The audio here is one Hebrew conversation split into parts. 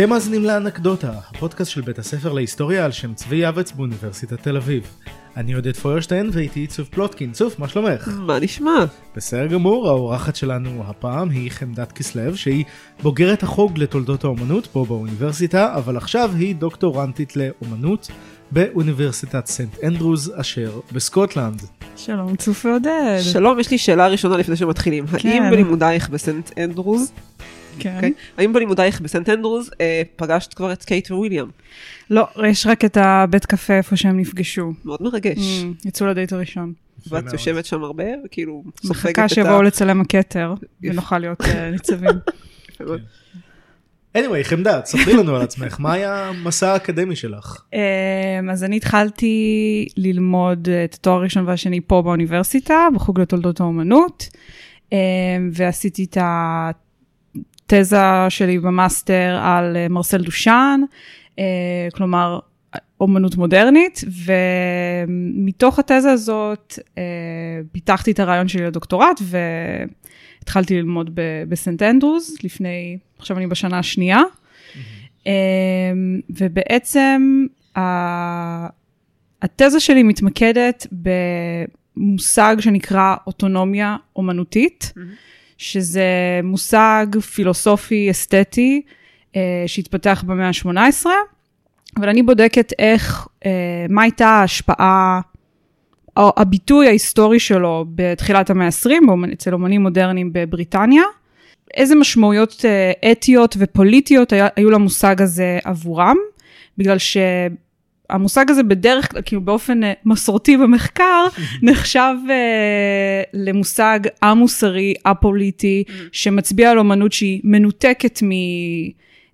אתם מאזינים לאנקדוטה, הפודקאסט של בית הספר להיסטוריה על שם צבי יעבץ באוניברסיטת תל אביב. אני עודד פוירשטיין ואיתי צוף פלוטקין. צוף, מה שלומך? מה נשמע? בסדר גמור, האורחת שלנו הפעם היא חמדת כסלו, שהיא בוגרת החוג לתולדות האומנות פה באוניברסיטה, אבל עכשיו היא דוקטורנטית לאומנות באוניברסיטת סנט אנדרוז אשר בסקוטלנד. שלום צוף ועודד. שלום, יש לי שאלה ראשונה לפני שמתחילים. כן. האם בלימודייך בסנט אנדרוז, כן. אוקיי? האם בלימודייך בסנט אנדרוז אה, פגשת כבר את קייט וויליאם? לא, יש רק את הבית קפה איפה שהם נפגשו. מאוד מרגש. Mm, יצאו לדייט הראשון. ואת. יושבת שם הרבה, וכאילו סופגת מחכה את שיבואו ה... לצלם הכתר, ונוכל להיות אה, ניצבים. anyway, חמדת, ספרי לנו על עצמך, מה היה המסע האקדמי שלך? אמ, אז אני התחלתי ללמוד את התואר הראשון והשני פה באוניברסיטה, בחוג לתולדות האומנות, אמ, ועשיתי את התזה שלי במאסטר על אה, מרסל דושאן, אה, כלומר, אומנות מודרנית, ומתוך התזה הזאת אה, פיתחתי את הרעיון שלי לדוקטורט, והתחלתי ללמוד בסנט אנדרוז לפני, עכשיו אני בשנה השנייה. אמ, ובעצם התזה שלי מתמקדת במושג שנקרא אוטונומיה אומנותית, שזה מושג פילוסופי אסתטי אה, שהתפתח במאה ה-18, אבל אני בודקת איך, אה, מה הייתה ההשפעה, או הביטוי ההיסטורי שלו בתחילת המאה ה-20, באומנ- אצל אומנים מודרניים בבריטניה. איזה משמעויות אה, אתיות ופוליטיות היו למושג הזה עבורם, בגלל שהמושג הזה בדרך כלל, כאילו באופן אה, מסורתי במחקר, נחשב אה, למושג א-מוסרי, א-פוליטי, שמצביע על אומנות שהיא מנותקת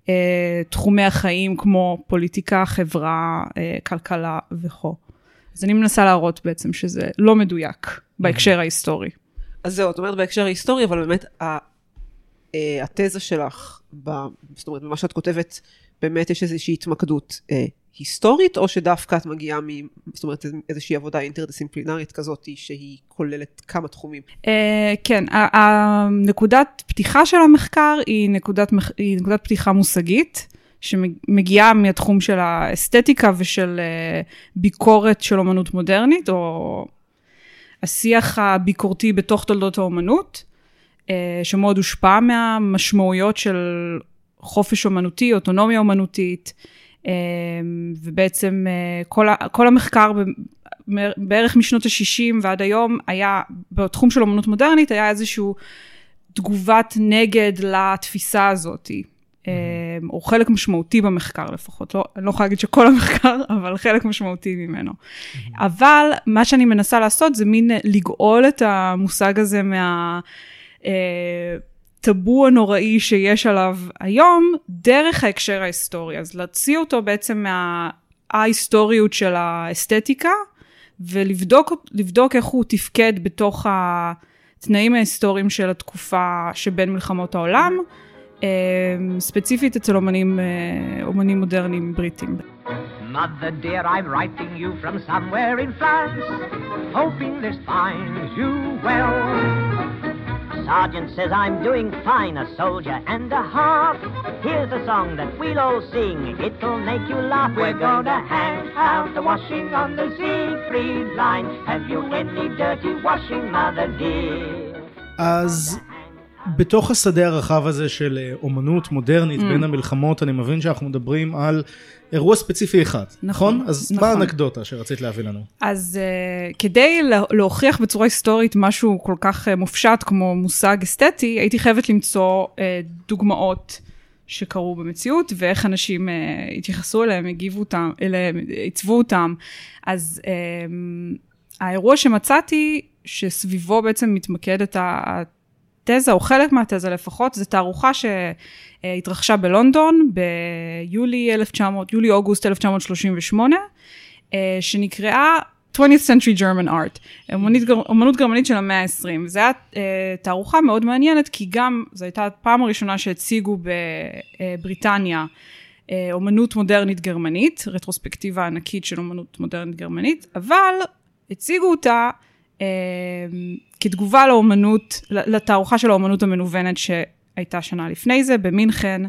מתחומי החיים כמו פוליטיקה, חברה, אה, כלכלה וכו'. אז אני מנסה להראות בעצם שזה לא מדויק בהקשר ההיסטורי. אז זהו, את אומרת בהקשר ההיסטורי, אבל באמת אה, התזה שלך, זאת אומרת, במה שאת כותבת, באמת יש איזושהי התמקדות אה, היסטורית, או שדווקא את מגיעה מ... זאת אומרת, איזושהי עבודה אינטרדיסציפלינרית כזאת, שהיא כוללת כמה תחומים. Uh, כן, הנקודת פתיחה של המחקר היא נקודת, היא נקודת פתיחה מושגית, שמגיעה מהתחום של האסתטיקה ושל uh, ביקורת של אומנות מודרנית, או השיח הביקורתי בתוך תולדות האומנות, uh, שמאוד הושפע מהמשמעויות של חופש אומנותי, אוטונומיה אומנותית, uh, ובעצם uh, כל, כל המחקר בערך משנות ה-60 ועד היום היה, בתחום של אומנות מודרנית, היה איזושהי תגובת נגד לתפיסה הזאת, אה, או חלק משמעותי במחקר לפחות, לא, אני לא יכולה להגיד שכל המחקר, אבל חלק משמעותי ממנו. אבל מה שאני מנסה לעשות זה מין לגאול את המושג הזה מה... אה, טאבו הנוראי שיש עליו היום, דרך ההקשר ההיסטורי. אז להוציא אותו בעצם מההיסטוריות של האסתטיקה, ולבדוק לבדוק איך הוא תפקד בתוך התנאים ההיסטוריים של התקופה שבין מלחמות העולם, אה, ספציפית אצל אומנים, אה, אומנים מודרניים בריטים. Mother dear, I'm writing you from somewhere in France, hoping this finds you well. Sergeant says I'm doing fine, a soldier and a half. Here's a song that we'll all sing, it'll make you laugh. We're gonna hang out the washing on the Siegfried line. Have you any dirty washing, mother dear? אז בתוך השדה הרחב הזה של אה, אומנות מודרנית בין המלחמות, אני מבין שאנחנו מדברים על אירוע ספציפי אחד, נכון? נכון, אז נכון. מה האנקדוטה שרצית להביא לנו? אז uh, כדי לה- להוכיח בצורה היסטורית משהו כל כך uh, מופשט כמו מושג אסתטי, הייתי חייבת למצוא uh, דוגמאות שקרו במציאות ואיך אנשים uh, התייחסו אליהם, הגיבו אותם, אליהם, עיצבו אותם. אז um, האירוע שמצאתי, שסביבו בעצם מתמקדת התזה, או חלק מהתזה לפחות, זו תערוכה שהתרחשה בלונדון ביולי 1900, יולי-אוגוסט 1938, אה, שנקראה 20th Century German Art, אמנית, גר- אמנות גרמנית של המאה ה-20. זו הייתה אה, תערוכה מאוד מעניינת, כי גם זו הייתה הפעם הראשונה שהציגו בבריטניה אה, אומנות מודרנית גרמנית, רטרוספקטיבה ענקית של אומנות מודרנית גרמנית, אבל הציגו אותה אה, כתגובה לאומנות, לתערוכה של האומנות המנוונת שהייתה שנה לפני זה במינכן,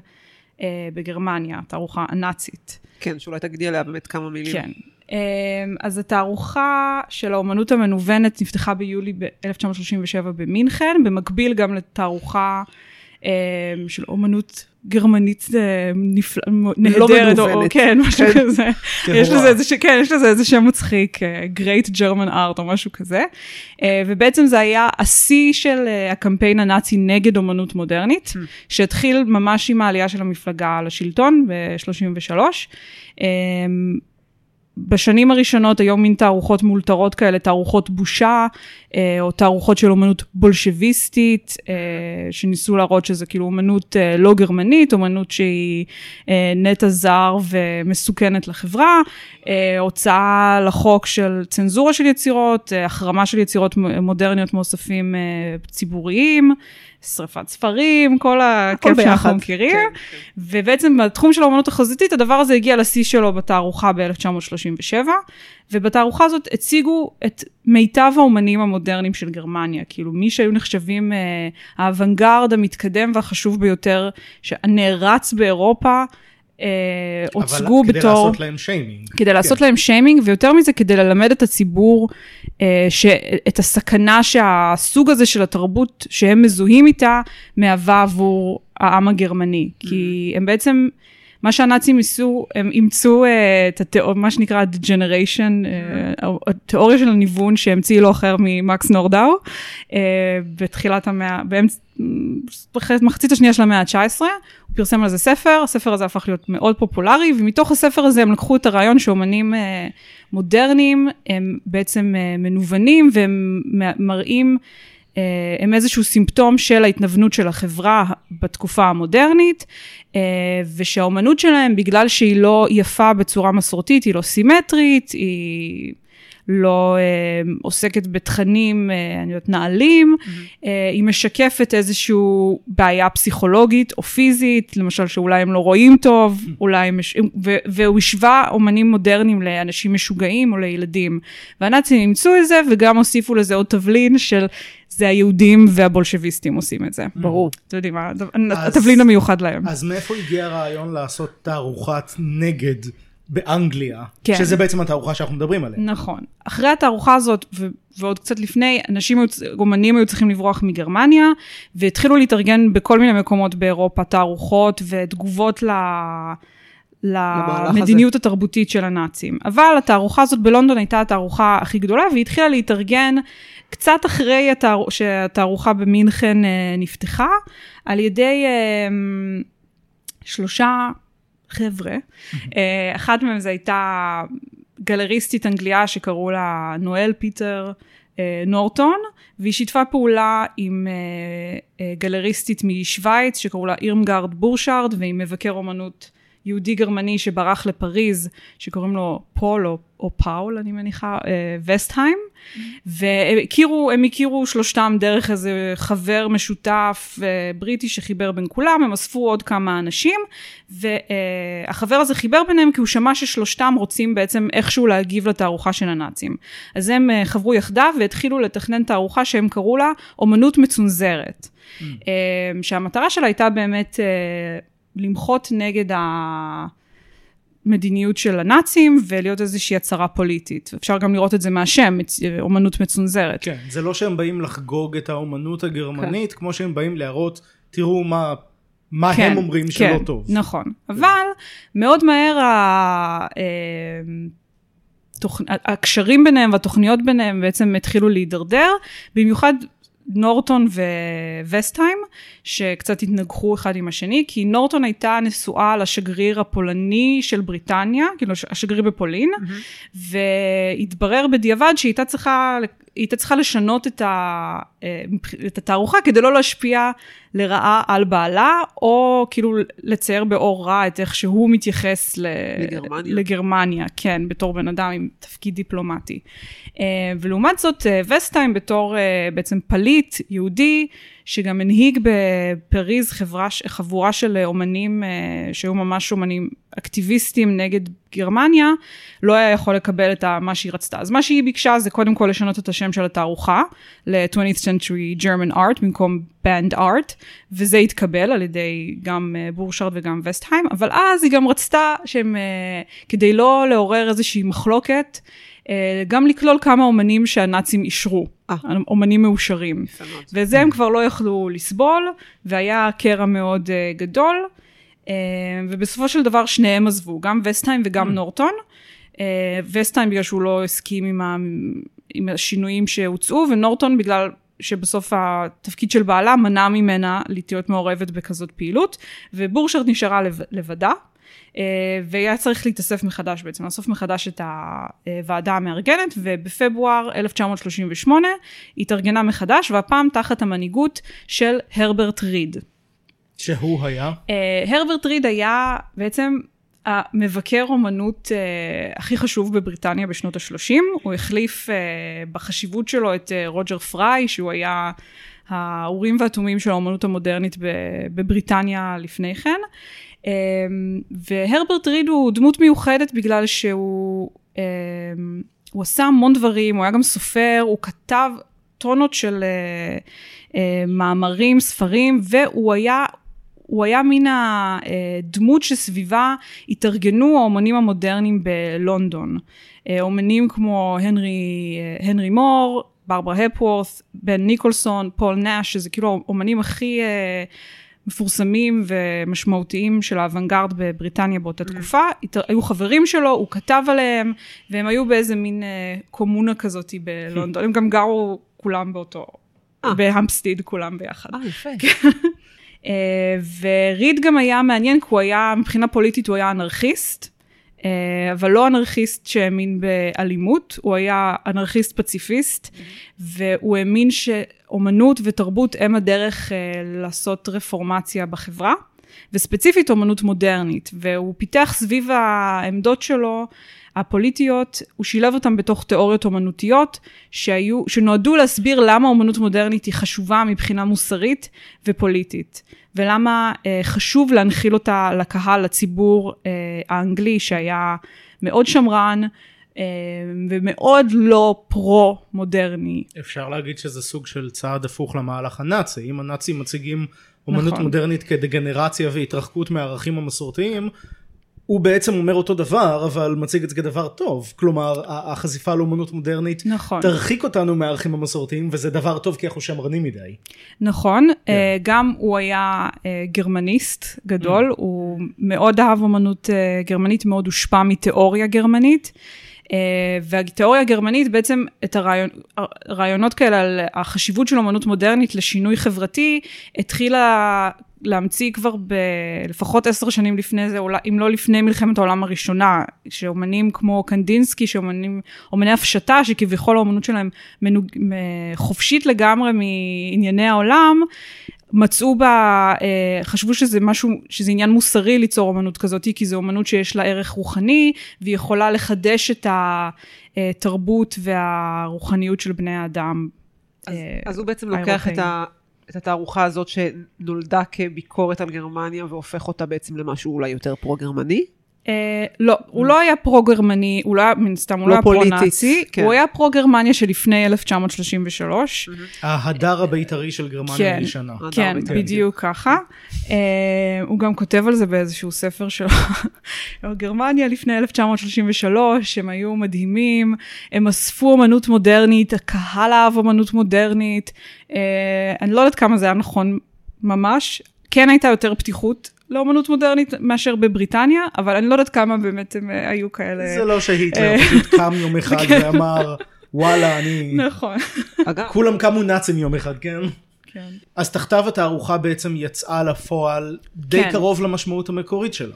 אה, בגרמניה, תערוכה הנאצית. כן, שאולי תגידי עליה באמת כמה מילים. כן. אמ, אז התערוכה של האומנות המנוונת נפתחה ביולי ב-1937 במינכן, במקביל גם לתערוכה אמ, של אומנות גרמנית אה, נפלא, נהדרת, או מנוונת. כן, משהו כן. כזה. טהורה. יש לזה איזה, כן, יש לזה איזה שם מצחיק, אה, Great German Art או משהו כזה. אה, ובעצם זה היה השיא של הקמפיין הנאצי נגד אומנות מודרנית, שהתחיל ממש עם העלייה של המפלגה לשלטון ב-33. בשנים הראשונות היו מין תערוכות מאולתרות כאלה, תערוכות בושה, אה, או תערוכות של אומנות בולשביסטית, אה, שניסו להראות שזה כאילו אומנות אה, לא גרמנית, אומנות שהיא נטע זר ומסוכנת לחברה, אה, הוצאה לחוק של צנזורה של יצירות, החרמה של יצירות מודרניות מאוספים ציבוריים. שריפת ספרים, כל הכיף. שאנחנו מכירים. כן, ובעצם בתחום של האומנות החזיתית, הדבר הזה הגיע לשיא שלו בתערוכה ב-1937, ובתערוכה הזאת הציגו את מיטב האומנים המודרניים של גרמניה, כאילו מי שהיו נחשבים אה, האוונגרד המתקדם והחשוב ביותר, הנערץ באירופה, אה, הוצגו אבל כדי בתור... לעשות להם שיימינג. כדי לעשות להם שיימינג, ויותר מזה, כדי ללמד את הציבור אה, ש... את הסכנה שהסוג הזה של התרבות שהם מזוהים איתה, מהווה עבור העם הגרמני. כי הם בעצם, מה שהנאצים ניסו, הם אימצו אה, את התיאור, מה שנקרא degeneration, אה, התיאוריה של הניוון שהמציא לא אחר ממקס נורדאו, אה, בתחילת המאה, באמצע, מחצית השנייה של המאה ה-19, הוא פרסם על זה ספר, הספר הזה הפך להיות מאוד פופולרי, ומתוך הספר הזה הם לקחו את הרעיון שאומנים אה, מודרניים הם בעצם אה, מנוונים, והם מראים, הם איזשהו סימפטום של ההתנוונות של החברה בתקופה המודרנית, אה, ושהאומנות שלהם, בגלל שהיא לא יפה בצורה מסורתית, היא לא סימטרית, היא... לא אה, עוסקת בתכנים, אה, אני יודעת, נעלים, mm-hmm. אה, היא משקפת איזושהי בעיה פסיכולוגית או פיזית, למשל שאולי הם לא רואים טוב, אולי הם, מש... ו- והוא השווה אומנים מודרניים לאנשים משוגעים או לילדים. והנאצים אימצו את זה וגם הוסיפו לזה עוד תבלין של זה היהודים והבולשביסטים עושים את זה. ברור. אתם יודעים, מה, אז- התבלין המיוחד להם. אז מאיפה הגיע הרעיון לעשות תערוכת נגד באנגליה? כן. שזה בעצם התערוכה שאנחנו מדברים עליה. נכון. אחרי התערוכה הזאת, ו- ועוד קצת לפני, אנשים, אומנים היו צריכים לברוח מגרמניה, והתחילו להתארגן בכל מיני מקומות באירופה, תערוכות ותגובות ל... למדיניות התרבותית של הנאצים. אבל התערוכה הזאת בלונדון הייתה התערוכה הכי גדולה, והיא התחילה להתארגן קצת אחרי התער... שהתערוכה במינכן אה, נפתחה, על ידי אה, שלושה חבר'ה. אה, אחת מהם זו הייתה גלריסטית אנגליה שקראו לה נואל פיטר אה, נורטון, והיא שיתפה פעולה עם אה, גלריסטית משוויץ שקראו לה אירמגרד בורשארד, ועם מבקר אומנות יהודי גרמני שברח לפריז, שקוראים לו פול או, או פאול, אני מניחה, אה, וסטהיים, והם הכירו, הם הכירו שלושתם דרך איזה חבר משותף אה, בריטי שחיבר בין כולם, הם אספו עוד כמה אנשים, והחבר הזה חיבר ביניהם כי הוא שמע ששלושתם רוצים בעצם איכשהו להגיב לתערוכה של הנאצים. אז הם אה, חברו יחדיו והתחילו לתכנן תערוכה שהם קראו לה אומנות מצונזרת. אה, שהמטרה שלה הייתה באמת אה, למחות נגד המדיניות של הנאצים ולהיות איזושהי הצהרה פוליטית. אפשר גם לראות את זה מהשם, אומנות מצונזרת. כן, זה לא שהם באים לחגוג את האומנות הגרמנית, כמו שהם באים להראות, תראו מה, מה הם אומרים שלא כן, טוב. נכון. אבל מאוד מהר ה... אה, תוכ... הקשרים ביניהם והתוכניות ביניהם בעצם התחילו להידרדר, במיוחד נורטון וווסטהיים, שקצת התנגחו אחד עם השני, כי נורטון הייתה נשואה לשגריר הפולני של בריטניה, כאילו השגריר בפולין, והתברר בדיעבד שהיא הייתה צריכה, הייתה צריכה לשנות את, ה, אה, את התערוכה כדי לא להשפיע לרעה על בעלה, או כאילו לצייר באור רע את איך שהוא מתייחס ל, לגרמניה. לגרמניה, כן, בתור בן אדם עם תפקיד דיפלומטי. אה, ולעומת זאת, אה, וסטהיים בתור אה, בעצם פליט יהודי, שגם הנהיג בפריז חברה, חבורה של אומנים אה, שהיו ממש אומנים אקטיביסטים נגד גרמניה, לא היה יכול לקבל את מה שהיא רצתה. אז מה שהיא ביקשה זה קודם כל לשנות את השם של התערוכה ל-20th Century German Art במקום Band Art, וזה התקבל על ידי גם אה, בורשארד וגם וסטהיים, אבל אז היא גם רצתה שהם, אה, כדי לא לעורר איזושהי מחלוקת, גם לכלול כמה אומנים שהנאצים אישרו, אה. אומנים מאושרים. וזה הם כבר לא יכלו לסבול, והיה קרע מאוד uh, גדול, ובסופו של דבר שניהם עזבו, גם וסטהיים וגם נורטון. Uh, וסטהיים בגלל שהוא לא הסכים עם, ה, עם השינויים שהוצאו, ונורטון בגלל שבסוף התפקיד של בעלה מנע ממנה להיות מעורבת בכזאת פעילות, ובורשרד נשארה לב, לבדה. אה, והיה צריך להתאסף מחדש בעצם, לאסוף מחדש את הוועדה המארגנת, ובפברואר 1938 התארגנה מחדש, והפעם תחת המנהיגות של הרברט ריד. שהוא היה? אה, הרברט ריד היה בעצם המבקר אומנות uh, הכי חשוב בבריטניה בשנות ה-30. הוא החליף בחשיבות שלו את רוג'ר פריי, שהוא היה האורים והתומים של האומנות המודרנית בבריטניה לפני כן. Um, והרברט ריד הוא דמות מיוחדת בגלל שהוא um, הוא עשה המון דברים, הוא היה גם סופר, הוא כתב טונות של uh, uh, מאמרים, ספרים, והוא היה, הוא היה מן הדמות שסביבה התארגנו האומנים המודרניים בלונדון. אומנים כמו הנרי, הנרי מור, ברברה הפורת, בן ניקולסון, פול נאש, שזה כאילו האומנים הכי מפורסמים ומשמעותיים של האוונגרד בבריטניה באותה תקופה, היו חברים שלו, הוא כתב עליהם, והם היו באיזה מין קומונה כזאת בלונדון, הם גם גרו כולם באותו, בהמפסטיד כולם ביחד. אה, יפה. וריד גם היה מעניין, כי הוא היה, מבחינה פוליטית הוא היה אנרכיסט, אבל לא אנרכיסט שהאמין באלימות, הוא היה אנרכיסט פציפיסט, והוא האמין שאומנות ותרבות הם הדרך לעשות רפורמציה בחברה, וספציפית אומנות מודרנית, והוא פיתח סביב העמדות שלו הפוליטיות, הוא שילב אותם בתוך תיאוריות אומנותיות שהיו, שנועדו להסביר למה אומנות מודרנית היא חשובה מבחינה מוסרית ופוליטית, ולמה אה, חשוב להנחיל אותה לקהל, לציבור אה, האנגלי שהיה מאוד שמרן אה, ומאוד לא פרו-מודרני. אפשר להגיד שזה סוג של צעד הפוך למהלך הנאצי, אם הנאצים מציגים אומנות נכון. מודרנית כדגנרציה והתרחקות מהערכים המסורתיים, הוא בעצם אומר אותו דבר, אבל מציג את זה כדבר טוב. כלומר, החשיפה לאומנות מודרנית נכון. תרחיק אותנו מהערכים המסורתיים, וזה דבר טוב כי אנחנו שמרנים מדי. נכון, כן. אה, גם הוא היה אה, גרמניסט גדול, הוא מאוד אהב אומנות אה, גרמנית, מאוד הושפע מתיאוריה גרמנית. והתיאוריה הגרמנית בעצם את הרעיונות כאלה על החשיבות של אומנות מודרנית לשינוי חברתי, התחילה להמציא כבר ב... לפחות עשר שנים לפני זה, אם לא לפני מלחמת העולם הראשונה, שאומנים כמו קנדינסקי, שאומנים, אומני הפשטה, שכביכול האומנות שלהם מנוג... חופשית לגמרי מענייני העולם, מצאו בה, אה, חשבו שזה משהו, שזה עניין מוסרי ליצור אומנות כזאת, כי זו אומנות שיש לה ערך רוחני, והיא יכולה לחדש את התרבות והרוחניות של בני האדם. אז, אה, אז הוא בעצם לוקח. את, ה, את התערוכה הזאת שנולדה כביקורת על גרמניה והופך אותה בעצם למשהו אולי יותר פרו-גרמני? אה, לא, הוא לא היה פרו-גרמני, הוא לא היה, מן סתם, הוא לא לא היה פרו-נאצי, כן. הוא היה פרו-גרמניה שלפני 1933. ההדר הבית"רי של גרמניה כן. הישנה. הדר כן, בית"רי. בדיוק ככה. אה, הוא גם כותב על זה באיזשהו ספר שלו. גרמניה לפני 1933, הם היו מדהימים, הם אספו אמנות מודרנית, הקהל אהב אמנות מודרנית. אה, אני לא יודעת כמה זה היה נכון ממש. כן הייתה יותר פתיחות לאמנות מודרנית מאשר בבריטניה, אבל אני לא יודעת כמה באמת הם אה, היו כאלה. זה לא שהיטלר אה, פשוט קם יום אחד ואמר, וואלה, אני... נכון. אגב, כולם קמו נאצים יום אחד, כן? כן. אז תחתיו התערוכה בעצם יצאה לפועל די כן. קרוב למשמעות המקורית שלה.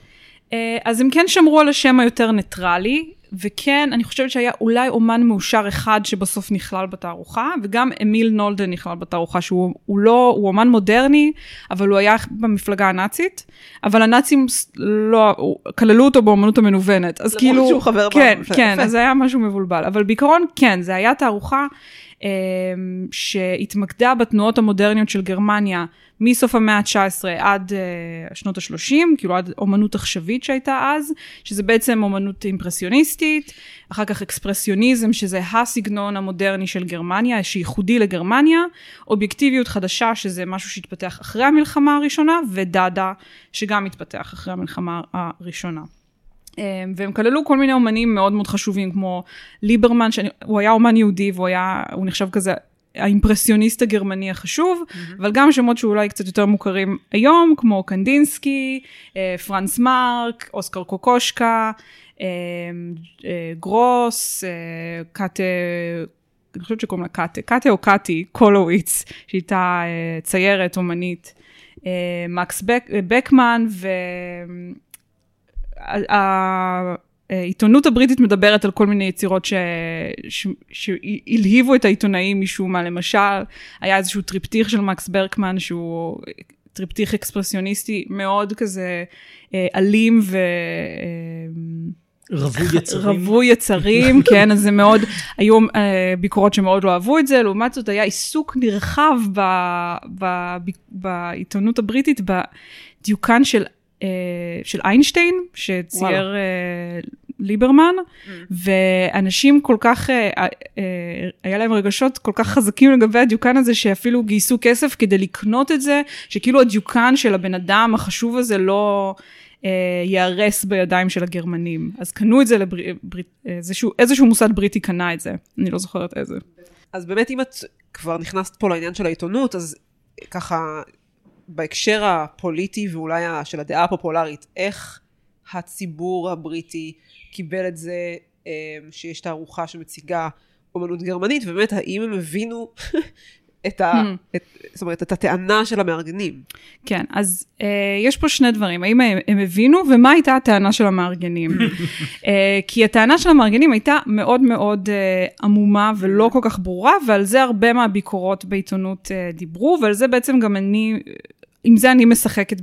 אה, אז הם כן שמרו על השם היותר ניטרלי, וכן, אני חושבת שהיה אולי אומן מאושר אחד שבסוף נכלל בתערוכה, וגם אמיל נולדן נכלל בתערוכה, שהוא הוא לא, הוא אומן מודרני, אבל הוא היה במפלגה הנאצית, אבל הנאצים לא, כללו אותו באומנות המנוונת, אז למרות כאילו... שהוא חבר כן, במפלגה, כן, יפה. אז זה היה משהו מבולבל, אבל בעיקרון, כן, זה היה תערוכה. אמ, שהתמקדה בתנועות המודרניות של גרמניה מסוף המאה ה-19 עד uh, שנות ה-30, כאילו עד אומנות עכשווית שהייתה אז, שזה בעצם אומנות אימפרסיוניסטית, אחר כך אקספרסיוניזם, שזה הסגנון המודרני של גרמניה, שייחודי לגרמניה, אובייקטיביות חדשה, שזה משהו שהתפתח אחרי המלחמה הראשונה, ודאדה, שגם התפתח אחרי המלחמה הראשונה. אמ, והם כללו כל מיני אומנים מאוד מאוד חשובים, כמו ליברמן, שהוא היה אומן יהודי והוא היה, הוא נחשב כזה האימפרסיוניסט הגרמני החשוב, mm-hmm. אבל גם שמות שאולי קצת יותר מוכרים היום, כמו קנדינסקי, אה, פרנץ מרק, אוסקר קוקושקה, אה, אה, גרוס, קאטה, אני חושבת שקוראים לה קאטה, קאטה או קאטי קולוביץ, שהייתה ציירת, אומנית, מקס בק, בקמן, ו... העיתונות הבריטית מדברת על כל מיני יצירות שהלהיבו את העיתונאים משום מה. למשל, היה איזשהו טריפטיך של מקס ברקמן, שהוא טריפטיך אקספרסיוניסטי מאוד כזה אה, אלים ו... אה, רווי יצרים. רווי יצרים, כן, אז זה מאוד, היו uh, ביקורות שמאוד לא אהבו את זה, לעומת זאת היה עיסוק נרחב ב, ב, ב, בעיתונות הבריטית בדיוקן של אה, של איינשטיין, שצייר אה, ליברמן, mm. ואנשים כל כך, אה, היה להם רגשות כל כך חזקים לגבי הדיוקן הזה, שאפילו גייסו כסף כדי לקנות את זה, שכאילו הדיוקן של הבן אדם החשוב הזה לא... ייהרס בידיים של הגרמנים. אז קנו את זה, לבר... איזשהו, איזשהו מוסד בריטי קנה את זה, אני לא זוכרת איזה. אז באמת אם את כבר נכנסת פה לעניין של העיתונות, אז ככה בהקשר הפוליטי ואולי של הדעה הפופולרית, איך הציבור הבריטי קיבל את זה אמ, שיש תערוכה שמציגה אומנות גרמנית, ובאמת האם הם הבינו את, ה, hmm. את, זאת אומרת, את הטענה של המארגנים. כן, אז uh, יש פה שני דברים, האם הם, הם הבינו ומה הייתה הטענה של המארגנים. uh, כי הטענה של המארגנים הייתה מאוד מאוד uh, עמומה ולא כל כך ברורה, ועל זה הרבה מהביקורות בעיתונות uh, דיברו, ועל זה בעצם גם אני עם זה אני משחקת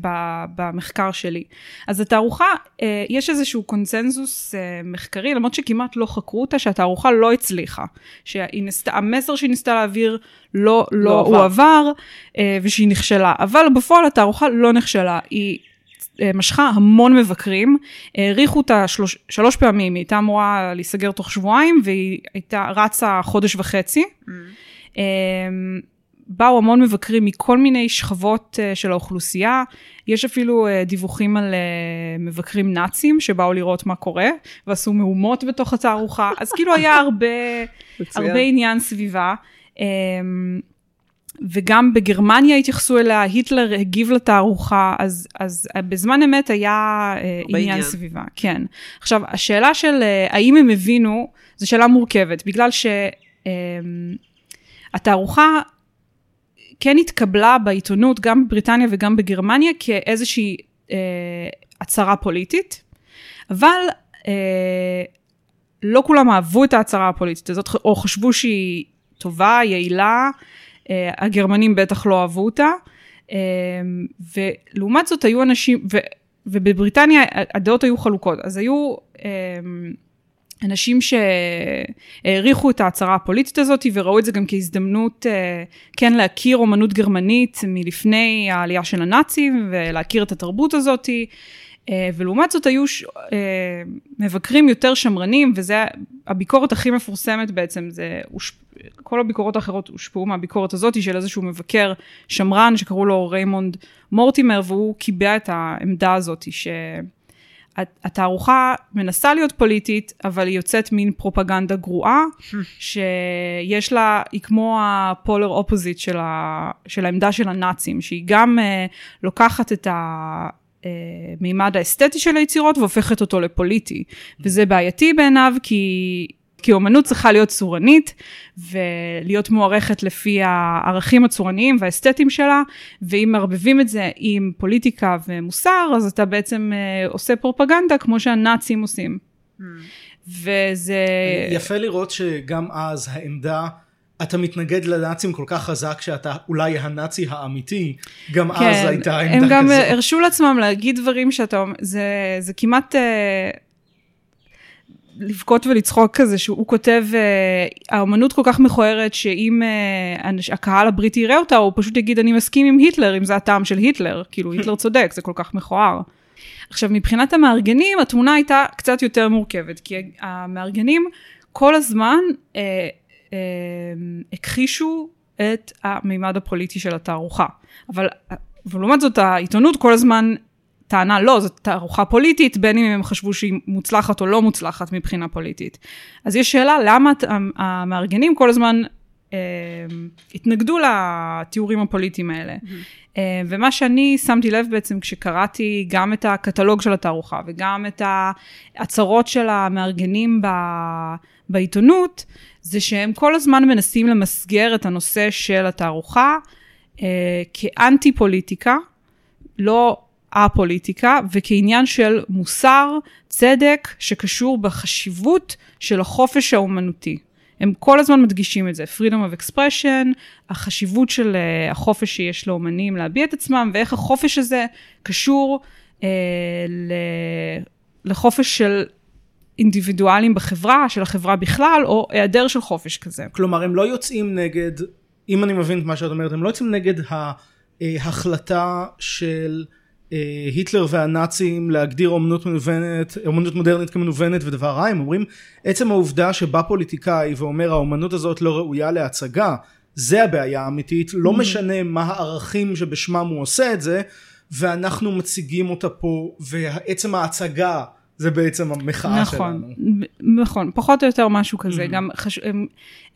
במחקר שלי. אז התערוכה, אה, יש איזשהו קונצנזוס אה, מחקרי, למרות שכמעט לא חקרו אותה, שהתערוכה לא הצליחה. שהמסר שהיא ניסתה להעביר לא, לא, לא הועבר, עבר, אה, ושהיא נכשלה. אבל בפועל התערוכה לא נכשלה. היא משכה המון מבקרים, העריכו אותה שלוש, שלוש פעמים, היא הייתה אמורה להיסגר תוך שבועיים, והיא הייתה רצה חודש וחצי. Mm. באו המון מבקרים מכל מיני שכבות uh, של האוכלוסייה. יש אפילו uh, דיווחים על uh, מבקרים נאצים שבאו לראות מה קורה, ועשו מהומות בתוך התערוכה, אז כאילו היה הרבה, הרבה עניין סביבה. וגם בגרמניה התייחסו אליה, היטלר הגיב לתערוכה, אז, אז בזמן אמת היה עניין, עניין סביבה, כן. עכשיו, השאלה של האם הם הבינו, זו שאלה מורכבת, בגלל שהתערוכה כן התקבלה בעיתונות, גם בבריטניה וגם בגרמניה, כאיזושהי אה, הצהרה פוליטית, אבל אה, לא כולם אהבו את ההצהרה הפוליטית הזאת, או חשבו שהיא טובה, יעילה, אה, הגרמנים בטח לא אהבו אותה, אה, ולעומת זאת היו אנשים, ו, ובבריטניה הדעות היו חלוקות, אז היו... אה, אנשים שהעריכו את ההצהרה הפוליטית הזאת וראו את זה גם כהזדמנות אה, כן להכיר אומנות גרמנית מלפני העלייה של הנאצים ולהכיר את התרבות הזאת. אה, ולעומת זאת היו ש... אה, מבקרים יותר שמרנים, וזה הביקורת הכי מפורסמת בעצם, זה כל הביקורות האחרות הושפעו מהביקורת הזאת של איזשהו מבקר שמרן שקראו לו ריימונד מורטימר, והוא קיבע את העמדה הזאת, ש... התערוכה מנסה להיות פוליטית, אבל היא יוצאת מין פרופגנדה גרועה, שיש לה, היא כמו הפולר אופוזיט של, ה, של העמדה של הנאצים, שהיא גם uh, לוקחת את המימד אה, האסתטי של היצירות והופכת אותו לפוליטי. וזה בעייתי בעיניו, כי כי אומנות צריכה להיות צורנית ולהיות מוערכת לפי הערכים הצורניים והאסתטיים שלה, ואם מערבבים את זה עם פוליטיקה ומוסר, אז אתה בעצם uh, עושה פרופגנדה כמו שהנאצים עושים. Mm. וזה... יפה לראות שגם אז העמדה... אתה מתנגד לנאצים כל כך חזק שאתה אולי הנאצי האמיתי, גם כן, אז הייתה עמדה כזאת. הם גם הרשו לעצמם להגיד דברים שאתה, זה, זה כמעט, uh, לבכות ולצחוק כזה, שהוא כותב, אה, האומנות כל כך מכוערת, שאם אה, הקהל הבריטי יראה אותה, הוא פשוט יגיד, אני מסכים עם היטלר, אם זה הטעם של היטלר. כאילו, היטלר צודק, זה כל כך מכוער. עכשיו, מבחינת המארגנים, התמונה הייתה קצת יותר מורכבת, כי המארגנים כל הזמן אה, אה, הכחישו את המימד הפוליטי של התערוכה. אבל, אבל לעומת זאת, העיתונות כל הזמן טענה, לא, זאת תערוכה פוליטית, בין אם הם חשבו שהיא מוצלחת או לא מוצלחת מבחינה פוליטית. אז יש שאלה, למה המארגנים כל הזמן אה, התנגדו לתיאורים הפוליטיים האלה. אה, ומה שאני שמתי לב בעצם כשקראתי גם את הקטלוג של התערוכה וגם את ההצהרות של המארגנים ב, בעיתונות, זה שהם כל הזמן מנסים למסגר את הנושא של התערוכה אה, כאנטי פוליטיקה, לא א-פוליטיקה, וכעניין של מוסר, צדק, שקשור בחשיבות של החופש האומנותי. הם כל הזמן מדגישים את זה, freedom of expression, החשיבות של uh, החופש שיש לאומנים להביע את עצמם, ואיך החופש הזה קשור uh, ל... לחופש של אינדיבידואלים בחברה, של החברה בכלל, או היעדר של חופש כזה. כלומר הם לא יוצאים נגד, אם אני מבין את מה שאת אומרת, הם לא יוצאים נגד ההחלטה של אה, היטלר והנאצים להגדיר אומנות מנוונת, אומנות מודרנית כמנוונת ודבר רע, הם אומרים עצם העובדה שבא פוליטיקאי ואומר האומנות הזאת לא ראויה להצגה, זה הבעיה האמיתית, לא משנה מה הערכים שבשמם הוא עושה את זה, ואנחנו מציגים אותה פה, ועצם ההצגה זה בעצם המחאה נכון, שלנו. נכון, פחות או יותר משהו כזה. Mhm. גם חש... הם,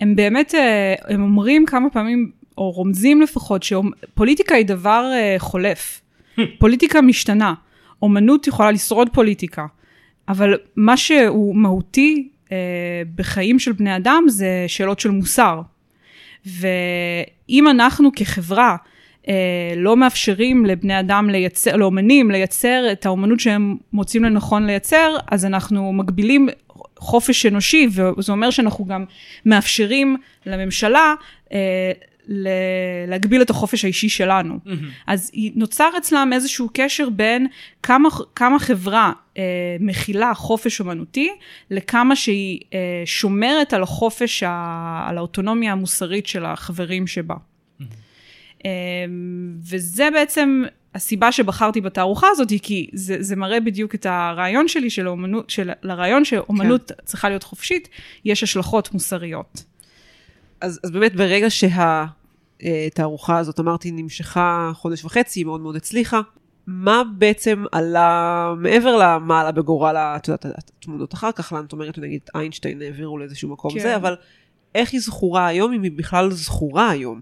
הם באמת, אה, הם אומרים כמה פעמים, או רומזים לפחות, שפוליטיקה היא דבר אה, חולף. פוליטיקה משתנה. אומנות יכולה לשרוד פוליטיקה. אבל מה שהוא מהותי אה, בחיים של בני אדם זה שאלות של מוסר. ואם אנחנו כחברה אה, לא מאפשרים לבני אדם לייצר, לאומנים לייצר את האומנות שהם מוצאים לנכון לייצר, אז אנחנו מגבילים חופש אנושי, וזה אומר שאנחנו גם מאפשרים לממשלה אה, להגביל את החופש האישי שלנו. אז היא- נוצר אצלם איזשהו קשר בין כמה, כמה חברה אה, מכילה חופש אומנותי, לכמה שהיא אה, שומרת על החופש, ה- על האוטונומיה המוסרית של החברים שבה. אה, וזה בעצם הסיבה שבחרתי בתערוכה הזאת, היא כי זה, זה מראה בדיוק את הרעיון שלי של האומנות, של, לרעיון שאומנות כן. צריכה להיות חופשית, יש השלכות מוסריות. אז, אז באמת ברגע שהתערוכה הזאת, אמרתי, נמשכה חודש וחצי, היא מאוד מאוד הצליחה, מה בעצם עלה, מעבר למה עלה בגורל, את יודעת, התמונות אחר כך, לאן את אומרת, נגיד איינשטיין העבירו לאיזשהו מקום כן. זה, אבל איך היא זכורה היום, אם היא בכלל זכורה היום?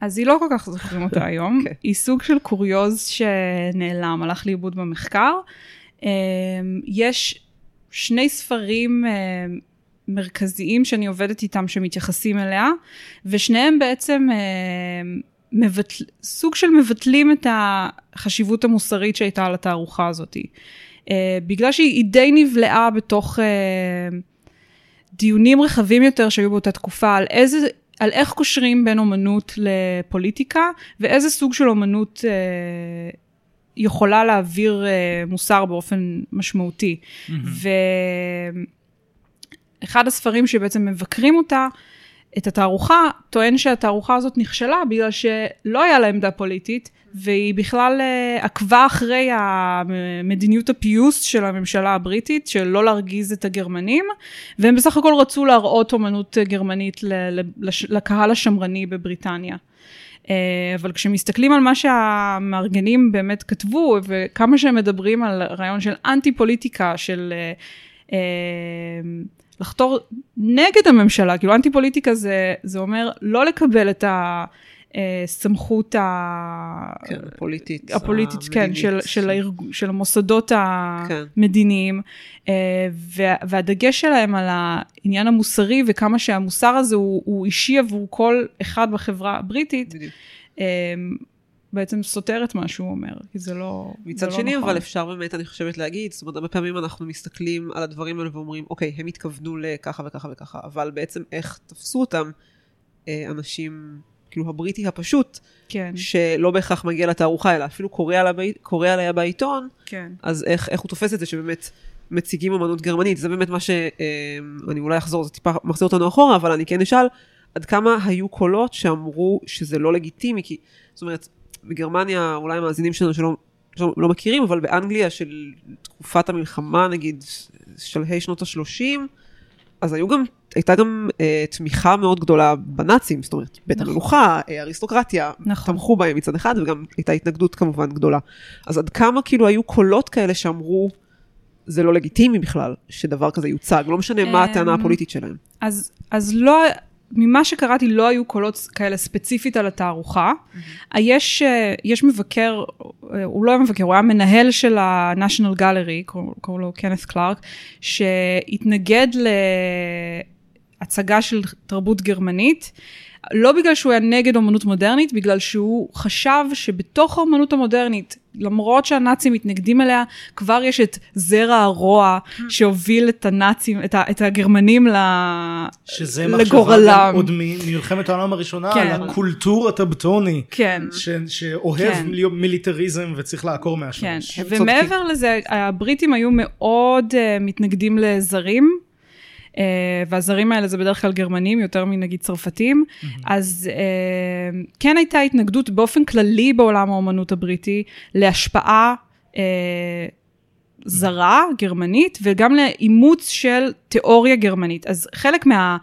אז היא לא כל כך זוכרים אותה היום, כן. היא סוג של קוריוז שנעלם, הלך לאיבוד במחקר. אמ, יש שני ספרים אמ, מרכזיים שאני עובדת איתם שמתייחסים אליה, ושניהם בעצם אמ, מבטל, סוג של מבטלים את החשיבות המוסרית שהייתה על התערוכה הזאת. אה, בגלל שהיא די נבלעה בתוך אה, דיונים רחבים יותר שהיו באותה תקופה על איזה, על איך קושרים בין אומנות לפוליטיקה, ואיזה סוג של אומנות אה, יכולה להעביר אה, מוסר באופן משמעותי. ואחד הספרים שבעצם מבקרים אותה, את התערוכה, טוען שהתערוכה הזאת נכשלה בגלל שלא היה לה עמדה פוליטית, והיא בכלל אה, עקבה אחרי מדיניות הפיוס של הממשלה הבריטית, של לא להרגיז את הגרמנים, והם בסך הכל רצו להראות אומנות גרמנית לקהל השמרני בבריטניה. אה, אבל כשמסתכלים על מה שהמארגנים באמת כתבו, וכמה שהם מדברים על רעיון של אנטי פוליטיקה, של אה, לחתור נגד הממשלה, כאילו אנטי פוליטיקה זה, זה אומר לא לקבל את הסמכות. כן, הפוליטית. הפוליטית, כן. של, של, הארג... של המוסדות כן. המדיניים, אה, וה, והדגש שלהם על העניין המוסרי וכמה שהמוסר הזה הוא, הוא אישי עבור כל אחד בחברה הבריטית, בדיוק. בעצם סותר את מה שהוא אומר, כי זה לא מצד זה שני, לא נכון. אבל אפשר באמת, אני חושבת להגיד, זאת אומרת, הרבה פעמים אנחנו מסתכלים על הדברים האלה ואומרים, אוקיי, הם התכוונו לככה וככה וככה, אבל בעצם איך תפסו אותם אה, אנשים, כאילו הבריטי הפשוט, כן, שלא בהכרח מגיע לתערוכה, אלא אפילו קורא עליה, קורא עליה בעיתון, כן. אז איך, איך הוא תופס את זה שבאמת מציגים אמנות גרמנית, זה באמת מה ש... אה, אני אולי אחזור, זה טיפה מחזיר אותנו אחורה, אבל אני כן אשאל, עד כמה היו קולות שאמרו שזה לא לגיטימי, כי, זאת אומרת, בגרמניה, אולי המאזינים שלנו שלא, שלא לא מכירים, אבל באנגליה של תקופת המלחמה, נגיד, שלהי שנות ה-30, אז היו גם, הייתה גם אה, תמיכה מאוד גדולה בנאצים, זאת אומרת, בית נכון. המלוכה, אה, אריסטוקרטיה, נכון. תמכו בהם מצד אחד, וגם הייתה התנגדות כמובן גדולה. אז עד כמה כאילו היו קולות כאלה שאמרו, זה לא לגיטימי בכלל, שדבר כזה יוצג, לא משנה מה הטענה אמ, הפוליטית שלהם. אז, אז לא, ממה שקראתי לא היו קולות כאלה ספציפית על התערוכה. יש, אה, יש מבקר, אה, הוא לא היה מבקר, הוא היה מנהל של ה-National Gallery, קוראים לו קנת קלארק, שהתנגד להצגה של תרבות גרמנית. לא בגלל שהוא היה נגד אומנות מודרנית, בגלל שהוא חשב שבתוך האומנות המודרנית, למרות שהנאצים מתנגדים אליה, כבר יש את זרע הרוע שהוביל את הנאצים, את, ה, את הגרמנים ל... שזה מחשבה לגורלם. עוד ממלחמת העולם הראשונה, כן. על הקולטור הטבטוני. כן. ש- שאוהב כן. להיות מיליטריזם וצריך לעקור כן, מהשורש. ומעבר לזה, הבריטים היו מאוד uh, מתנגדים לזרים, והזרים האלה זה בדרך כלל גרמנים, יותר מנגיד צרפתים, אז uh, כן הייתה התנגדות באופן כללי בעולם האומנות הבריטי להשפעה uh, זרה, גרמנית, וגם לאימוץ של תיאוריה גרמנית. אז חלק מה...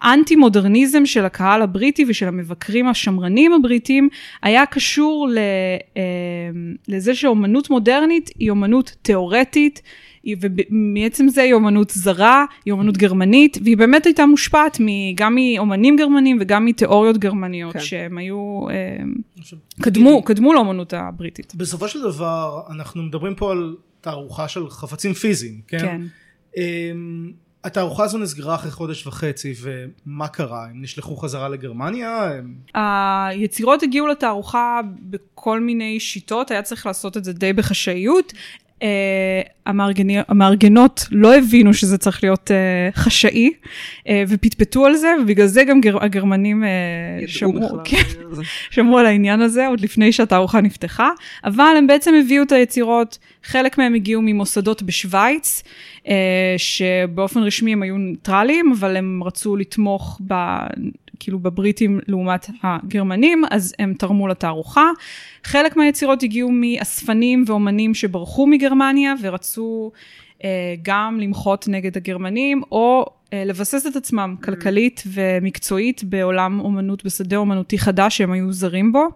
האנטי-מודרניזם של הקהל הבריטי ושל המבקרים השמרנים הבריטים היה קשור ל, אה, לזה שאומנות מודרנית היא אומנות תיאורטית, ומעצם זה היא אומנות זרה, היא אומנות גרמנית, והיא באמת הייתה מושפעת גם מאומנים גרמנים וגם מתיאוריות גרמניות, כן. שהם היו, אה, קדמו, קדמו לאומנות הבריטית. בסופו של דבר אנחנו מדברים פה על תערוכה של חפצים פיזיים, כן? כן. אמ, התערוכה הזו נסגרה אחרי חודש וחצי ומה קרה? הם נשלחו חזרה לגרמניה? הם... היצירות הגיעו לתערוכה בכל מיני שיטות, היה צריך לעשות את זה די בחשאיות. Uh, המארגני, המארגנות לא הבינו שזה צריך להיות uh, חשאי, uh, ופטפטו על זה, ובגלל זה גם גר, הגרמנים uh, בכלל. כן. שמעו על העניין הזה עוד לפני שהתערוכה נפתחה, אבל הם בעצם הביאו את היצירות, חלק מהם הגיעו ממוסדות בשוויץ, אה, שבאופן רשמי הם היו ניטרלים, אבל הם רצו לתמוך ב... כאילו בבריטים לעומת הגרמנים, אז הם תרמו לתערוכה. חלק מהיצירות הגיעו מאספנים ואומנים שברחו מגרמניה ורצו אה, גם למחות נגד הגרמנים, או אה, לבסס את עצמם כלכלית ומקצועית בעולם אומנות, בשדה אומנותי חדש שהם היו זרים בו.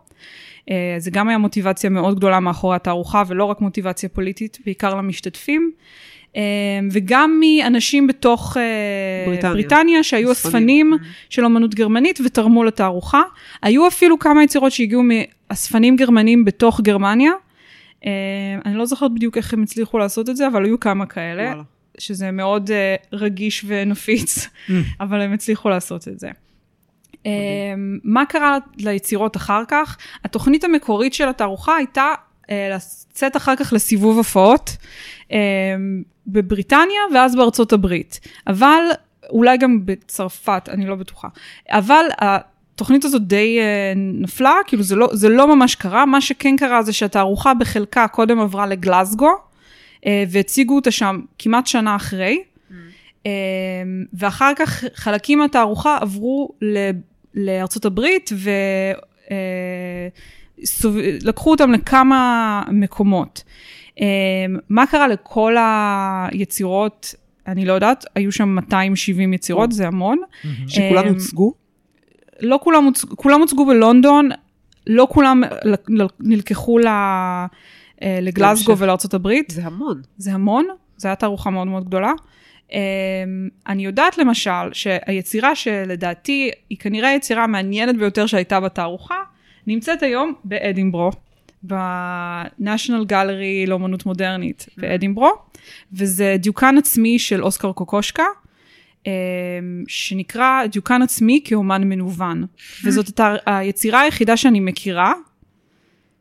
אה, זה גם היה מוטיבציה מאוד גדולה מאחורי התערוכה, ולא רק מוטיבציה פוליטית, בעיקר למשתתפים. אה, וגם מאנשים בתוך אה, בריטניה. בריטניה, שהיו אספנים. אספנים של אמנות גרמנית ותרמו לתערוכה. היו אפילו כמה יצירות שהגיעו מאספנים גרמנים בתוך גרמניה. אה, אני לא זוכרת בדיוק איך הם הצליחו לעשות את זה, אבל היו כמה כאלה, וואלה. שזה מאוד אה, רגיש ונפיץ, אבל הם הצליחו לעשות את זה. Um, מה קרה ליצירות אחר כך? התוכנית המקורית של התערוכה הייתה uh, לצאת אחר כך לסיבוב הופעות בבריטניה ואז בארצות הברית. אבל, אולי גם בצרפת, אני לא בטוחה. אבל התוכנית הזאת די uh, נפלה, כאילו זה לא, זה לא ממש קרה. מה שכן קרה זה שהתערוכה בחלקה קודם עברה לגלסגו, uh, והציגו אותה שם כמעט שנה אחרי. Um, ואחר כך חלקים מהתערוכה עברו ל- לארצות הברית ולקחו אותם לכמה מקומות. Um, מה קרה לכל היצירות? אני לא יודעת, היו שם 270 יצירות, זה המון. שכולם אמ, הוצגו? לא כולם, הוצ... כולם הוצגו בלונדון, לא כולם נלקחו. אה. ולארצות הברית. זה המון. זה המון, זו הייתה תערוכה מאוד מאוד גדולה. Um, אני יודעת למשל שהיצירה שלדעתי היא כנראה היצירה המעניינת ביותר שהייתה בתערוכה, נמצאת היום באדינברו, ב-National Gallery לאומנות מודרנית באדינברו, וזה דיוקן עצמי של אוסקר קוקושקה, um, שנקרא דיוקן עצמי כאומן מנוון. וזאת הייתה היצירה היחידה שאני מכירה,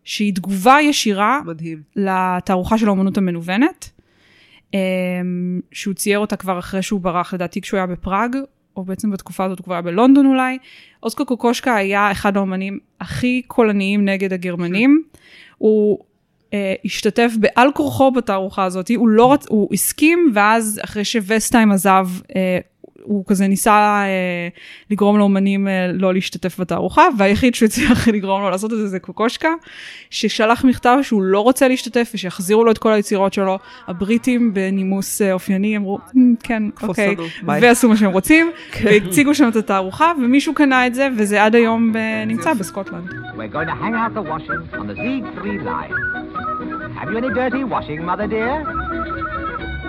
שהיא תגובה ישירה מדהים. לתערוכה של האומנות המנוונת, אמ, שהוא צייר אותה כבר אחרי שהוא ברח, לדעתי כשהוא היה בפראג, או בעצם בתקופה הזאת הוא היה בלונדון אולי. אוסקר קוקושקה היה אחד האומנים הכי קולניים נגד הגרמנים. הוא אה, השתתף בעל כורחו בתערוכה הזאת, הוא לא רצ... הוא הסכים, ואז אחרי שווסטהיים עזב, אה, הוא כזה ניסה אה, לגרום לאומנים אה, לא להשתתף בתערוכה, והיחיד שהוא הצליח לגרום לו לעשות את זה זה קוקושקה, ששלח מכתב שהוא לא רוצה להשתתף ושיחזירו לו את כל היצירות שלו. הבריטים בנימוס אה, אופייני אמרו, "אמ, כן, אוקיי, לנו, ביי." ועשו מה שהם רוצים, והציגו שם את התערוכה, ומישהו קנה את זה, וזה עד היום נמצא בסקוטלנד. We're going to hang out the washing on the Z3 line. Have you any dirty washing, Mother dear?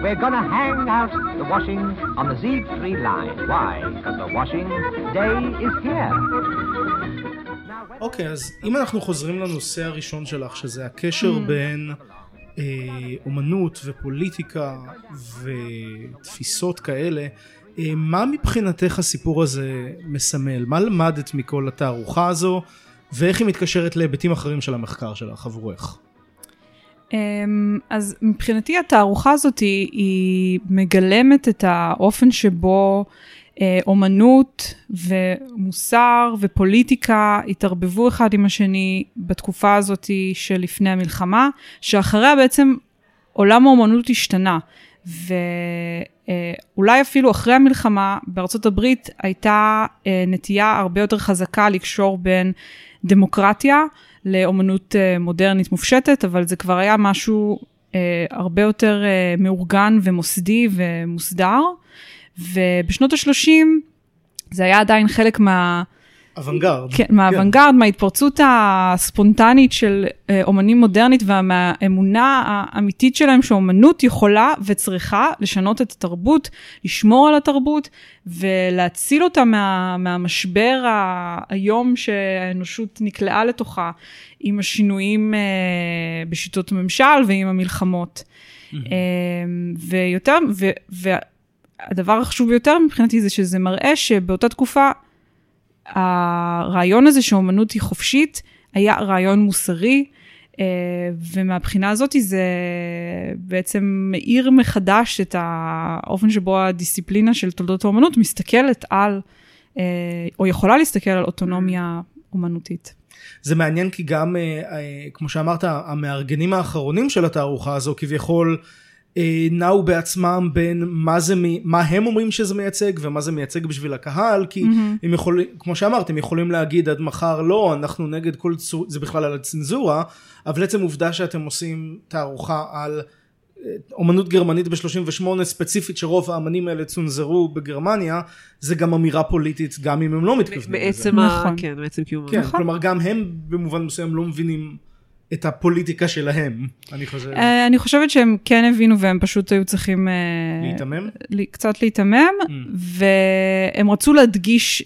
We're to hang out the washing on the Z3 line. Why? Because the washing day is here. אוקיי, אז אם אנחנו חוזרים לנושא הראשון שלך, שזה הקשר בין אה, אומנות ופוליטיקה ותפיסות כאלה, אה, מה מבחינתך הסיפור הזה מסמל? מה למדת מכל התערוכה הזו, ואיך היא מתקשרת להיבטים אחרים של המחקר שלך עבורך? אמ, אז מבחינתי התערוכה הזאת היא, היא מגלמת את האופן שבו אה, אומנות ומוסר ופוליטיקה התערבבו אחד עם השני בתקופה הזאת שלפני המלחמה, שאחריה בעצם עולם האומנות השתנה. ואולי אפילו אחרי המלחמה בארצות הברית הייתה אה, נטייה הרבה יותר חזקה לקשור בין דמוקרטיה לאומנות אה, מודרנית מופשטת, אבל זה כבר היה משהו אה, הרבה יותר אה, מאורגן ומוסדי ומוסדר. ובשנות ה-30 זה היה עדיין חלק מה... אוונגרד. כן, מהאוונגרד, מההתפרצות הספונטנית של אה, אומנים מודרנית ומהאמונה האמיתית שלהם שאומנות יכולה וצריכה לשנות את התרבות, לשמור על התרבות ולהציל אותה מה, מהמשבר האיום שהאנושות נקלעה לתוכה עם השינויים אה, בשיטות ממשל ועם המלחמות. אה, ויותר, ו, והדבר החשוב ביותר מבחינתי זה שזה מראה שבאותה תקופה הרעיון הזה שאומנות היא חופשית היה רעיון מוסרי, אה, ומהבחינה הזאת זה בעצם מאיר מחדש את האופן שבו הדיסציפלינה של תולדות האומנות מסתכלת על, אה, או יכולה להסתכל על אוטונומיה אומנותית. זה מעניין כי גם, אה, כמו שאמרת, המארגנים האחרונים של התערוכה הזו כביכול נעו בעצמם בין מה, זה, מה הם אומרים שזה מייצג ומה זה מייצג בשביל הקהל, כי Mm-hmm. הם יכולים, כמו שאמרת, הם יכולים להגיד עד מחר לא, אנחנו נגד כל צור, זה בכלל על הצנזורה, אבל עצם עובדה שאתם עושים תערוכה על אה, אומנות גרמנית ב-38 ספציפית שרוב האמנים האלה צונזרו בגרמניה, זה גם אמירה פוליטית גם אם הם לא מתכוונים לזה. מעצם ה... נכון. כן, מעצם קיום. כן, נכון. כלומר גם הם במובן מסוים לא מבינים את הפוליטיקה שלהם, אני חושב. אה, אני חושבת שהם כן הבינו והם פשוט היו צריכים... אה, להיתמם? קצת להיתמם, Mm. והם רצו להדגיש,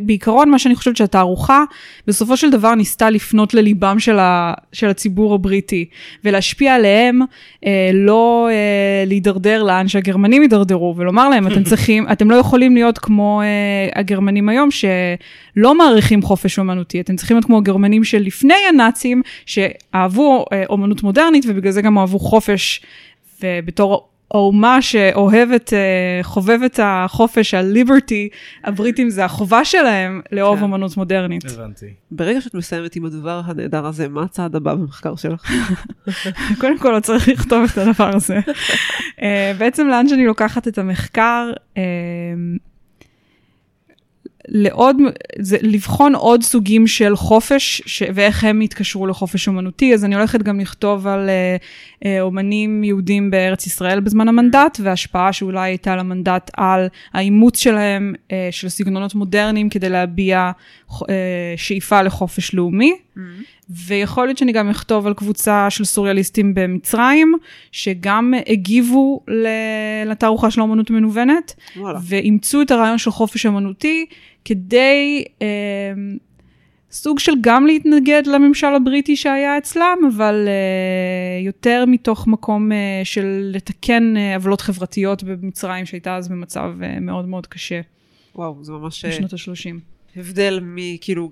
בעיקרון מה שאני חושבת שהתערוכה בסופו של דבר ניסתה לפנות לליבם של, ה, של הציבור הבריטי ולהשפיע עליהם, אה, לא אה, להידרדר לאן שהגרמנים הידרדרו ולומר להם אתם צריכים, אתם לא יכולים להיות כמו אה, הגרמנים היום שלא מעריכים חופש אומנותי, אתם צריכים להיות כמו הגרמנים של לפני הנאצים שאהבו אה, אומנות מודרנית ובגלל זה גם אהבו חופש ובתור האומה שאוהבת, אה, חובבת החופש, הליברטי, הבריטים זה החובה שלהם לאהוב כן. אומנות מודרנית. הבנתי. ברגע שאת מסיימת עם הדבר הנהדר הזה, מה הצעד הבא במחקר שלך? קודם כל לא צריך לכתוב את הדבר הזה. אה, בעצם לאן שאני לוקחת את המחקר, אה, לעוד, זה לבחון עוד סוגים של חופש ש, ואיך הם התקשרו לחופש אומנותי, אז אני הולכת גם לכתוב על אה, אה, אומנים יהודים בארץ ישראל בזמן המנדט, וההשפעה שאולי הייתה למנדט על האימוץ שלהם אה, של סגנונות מודרניים כדי להביע אה, שאיפה לחופש לאומי. ויכול להיות שאני גם אכתוב על קבוצה של סוריאליסטים במצרים, שגם הגיבו לתערוכה של האמנות המנוונת, וואלה. ואימצו את הרעיון של חופש אמנותי כדי אה, סוג של גם להתנגד לממשל הבריטי שהיה אצלם, אבל אה, יותר מתוך מקום אה, של לתקן אה, עוולות חברתיות במצרים, שהייתה אז במצב אה, מאוד מאוד קשה וואו, זה ממש אה, בשנות ה-30. הבדל מכאילו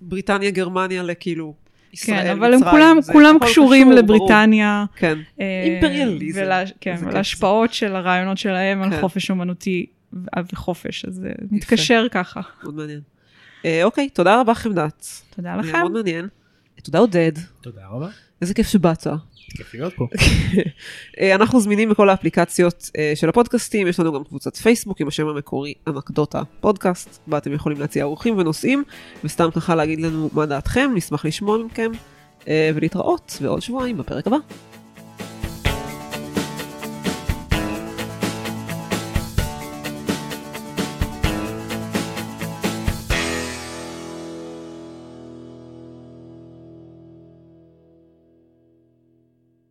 בריטניה, גרמניה לכאילו ישראל, כן, אבל הם מצרים, כולם, זה כולם הכל קשורים קשור, לבריטניה. ברור. כן, אה, אימפריאליזם. ולה, כן. ולהשפעות של הרעיונות שלהם על כן. חופש אומנותי וחופש, אז זה מתקשר ככה. מאוד מעניין. אה, אוקיי, תודה רבה חמדת. תודה לכם. מאוד מעניין. תודה עודד, תודה רבה. איזה כיף שבאת. אה, אנחנו זמינים בכל האפליקציות אה, של הפודקאסטים, יש לנו גם קבוצת פייסבוק עם השם המקורי אנקדוטה פודקאסט, בה אתם יכולים להציע אורחים ונושאים, וסתם ככה להגיד לנו מה דעתכם, נשמח לשמוע מכם, אה, ולהתראות בעוד שבועיים בפרק הבא.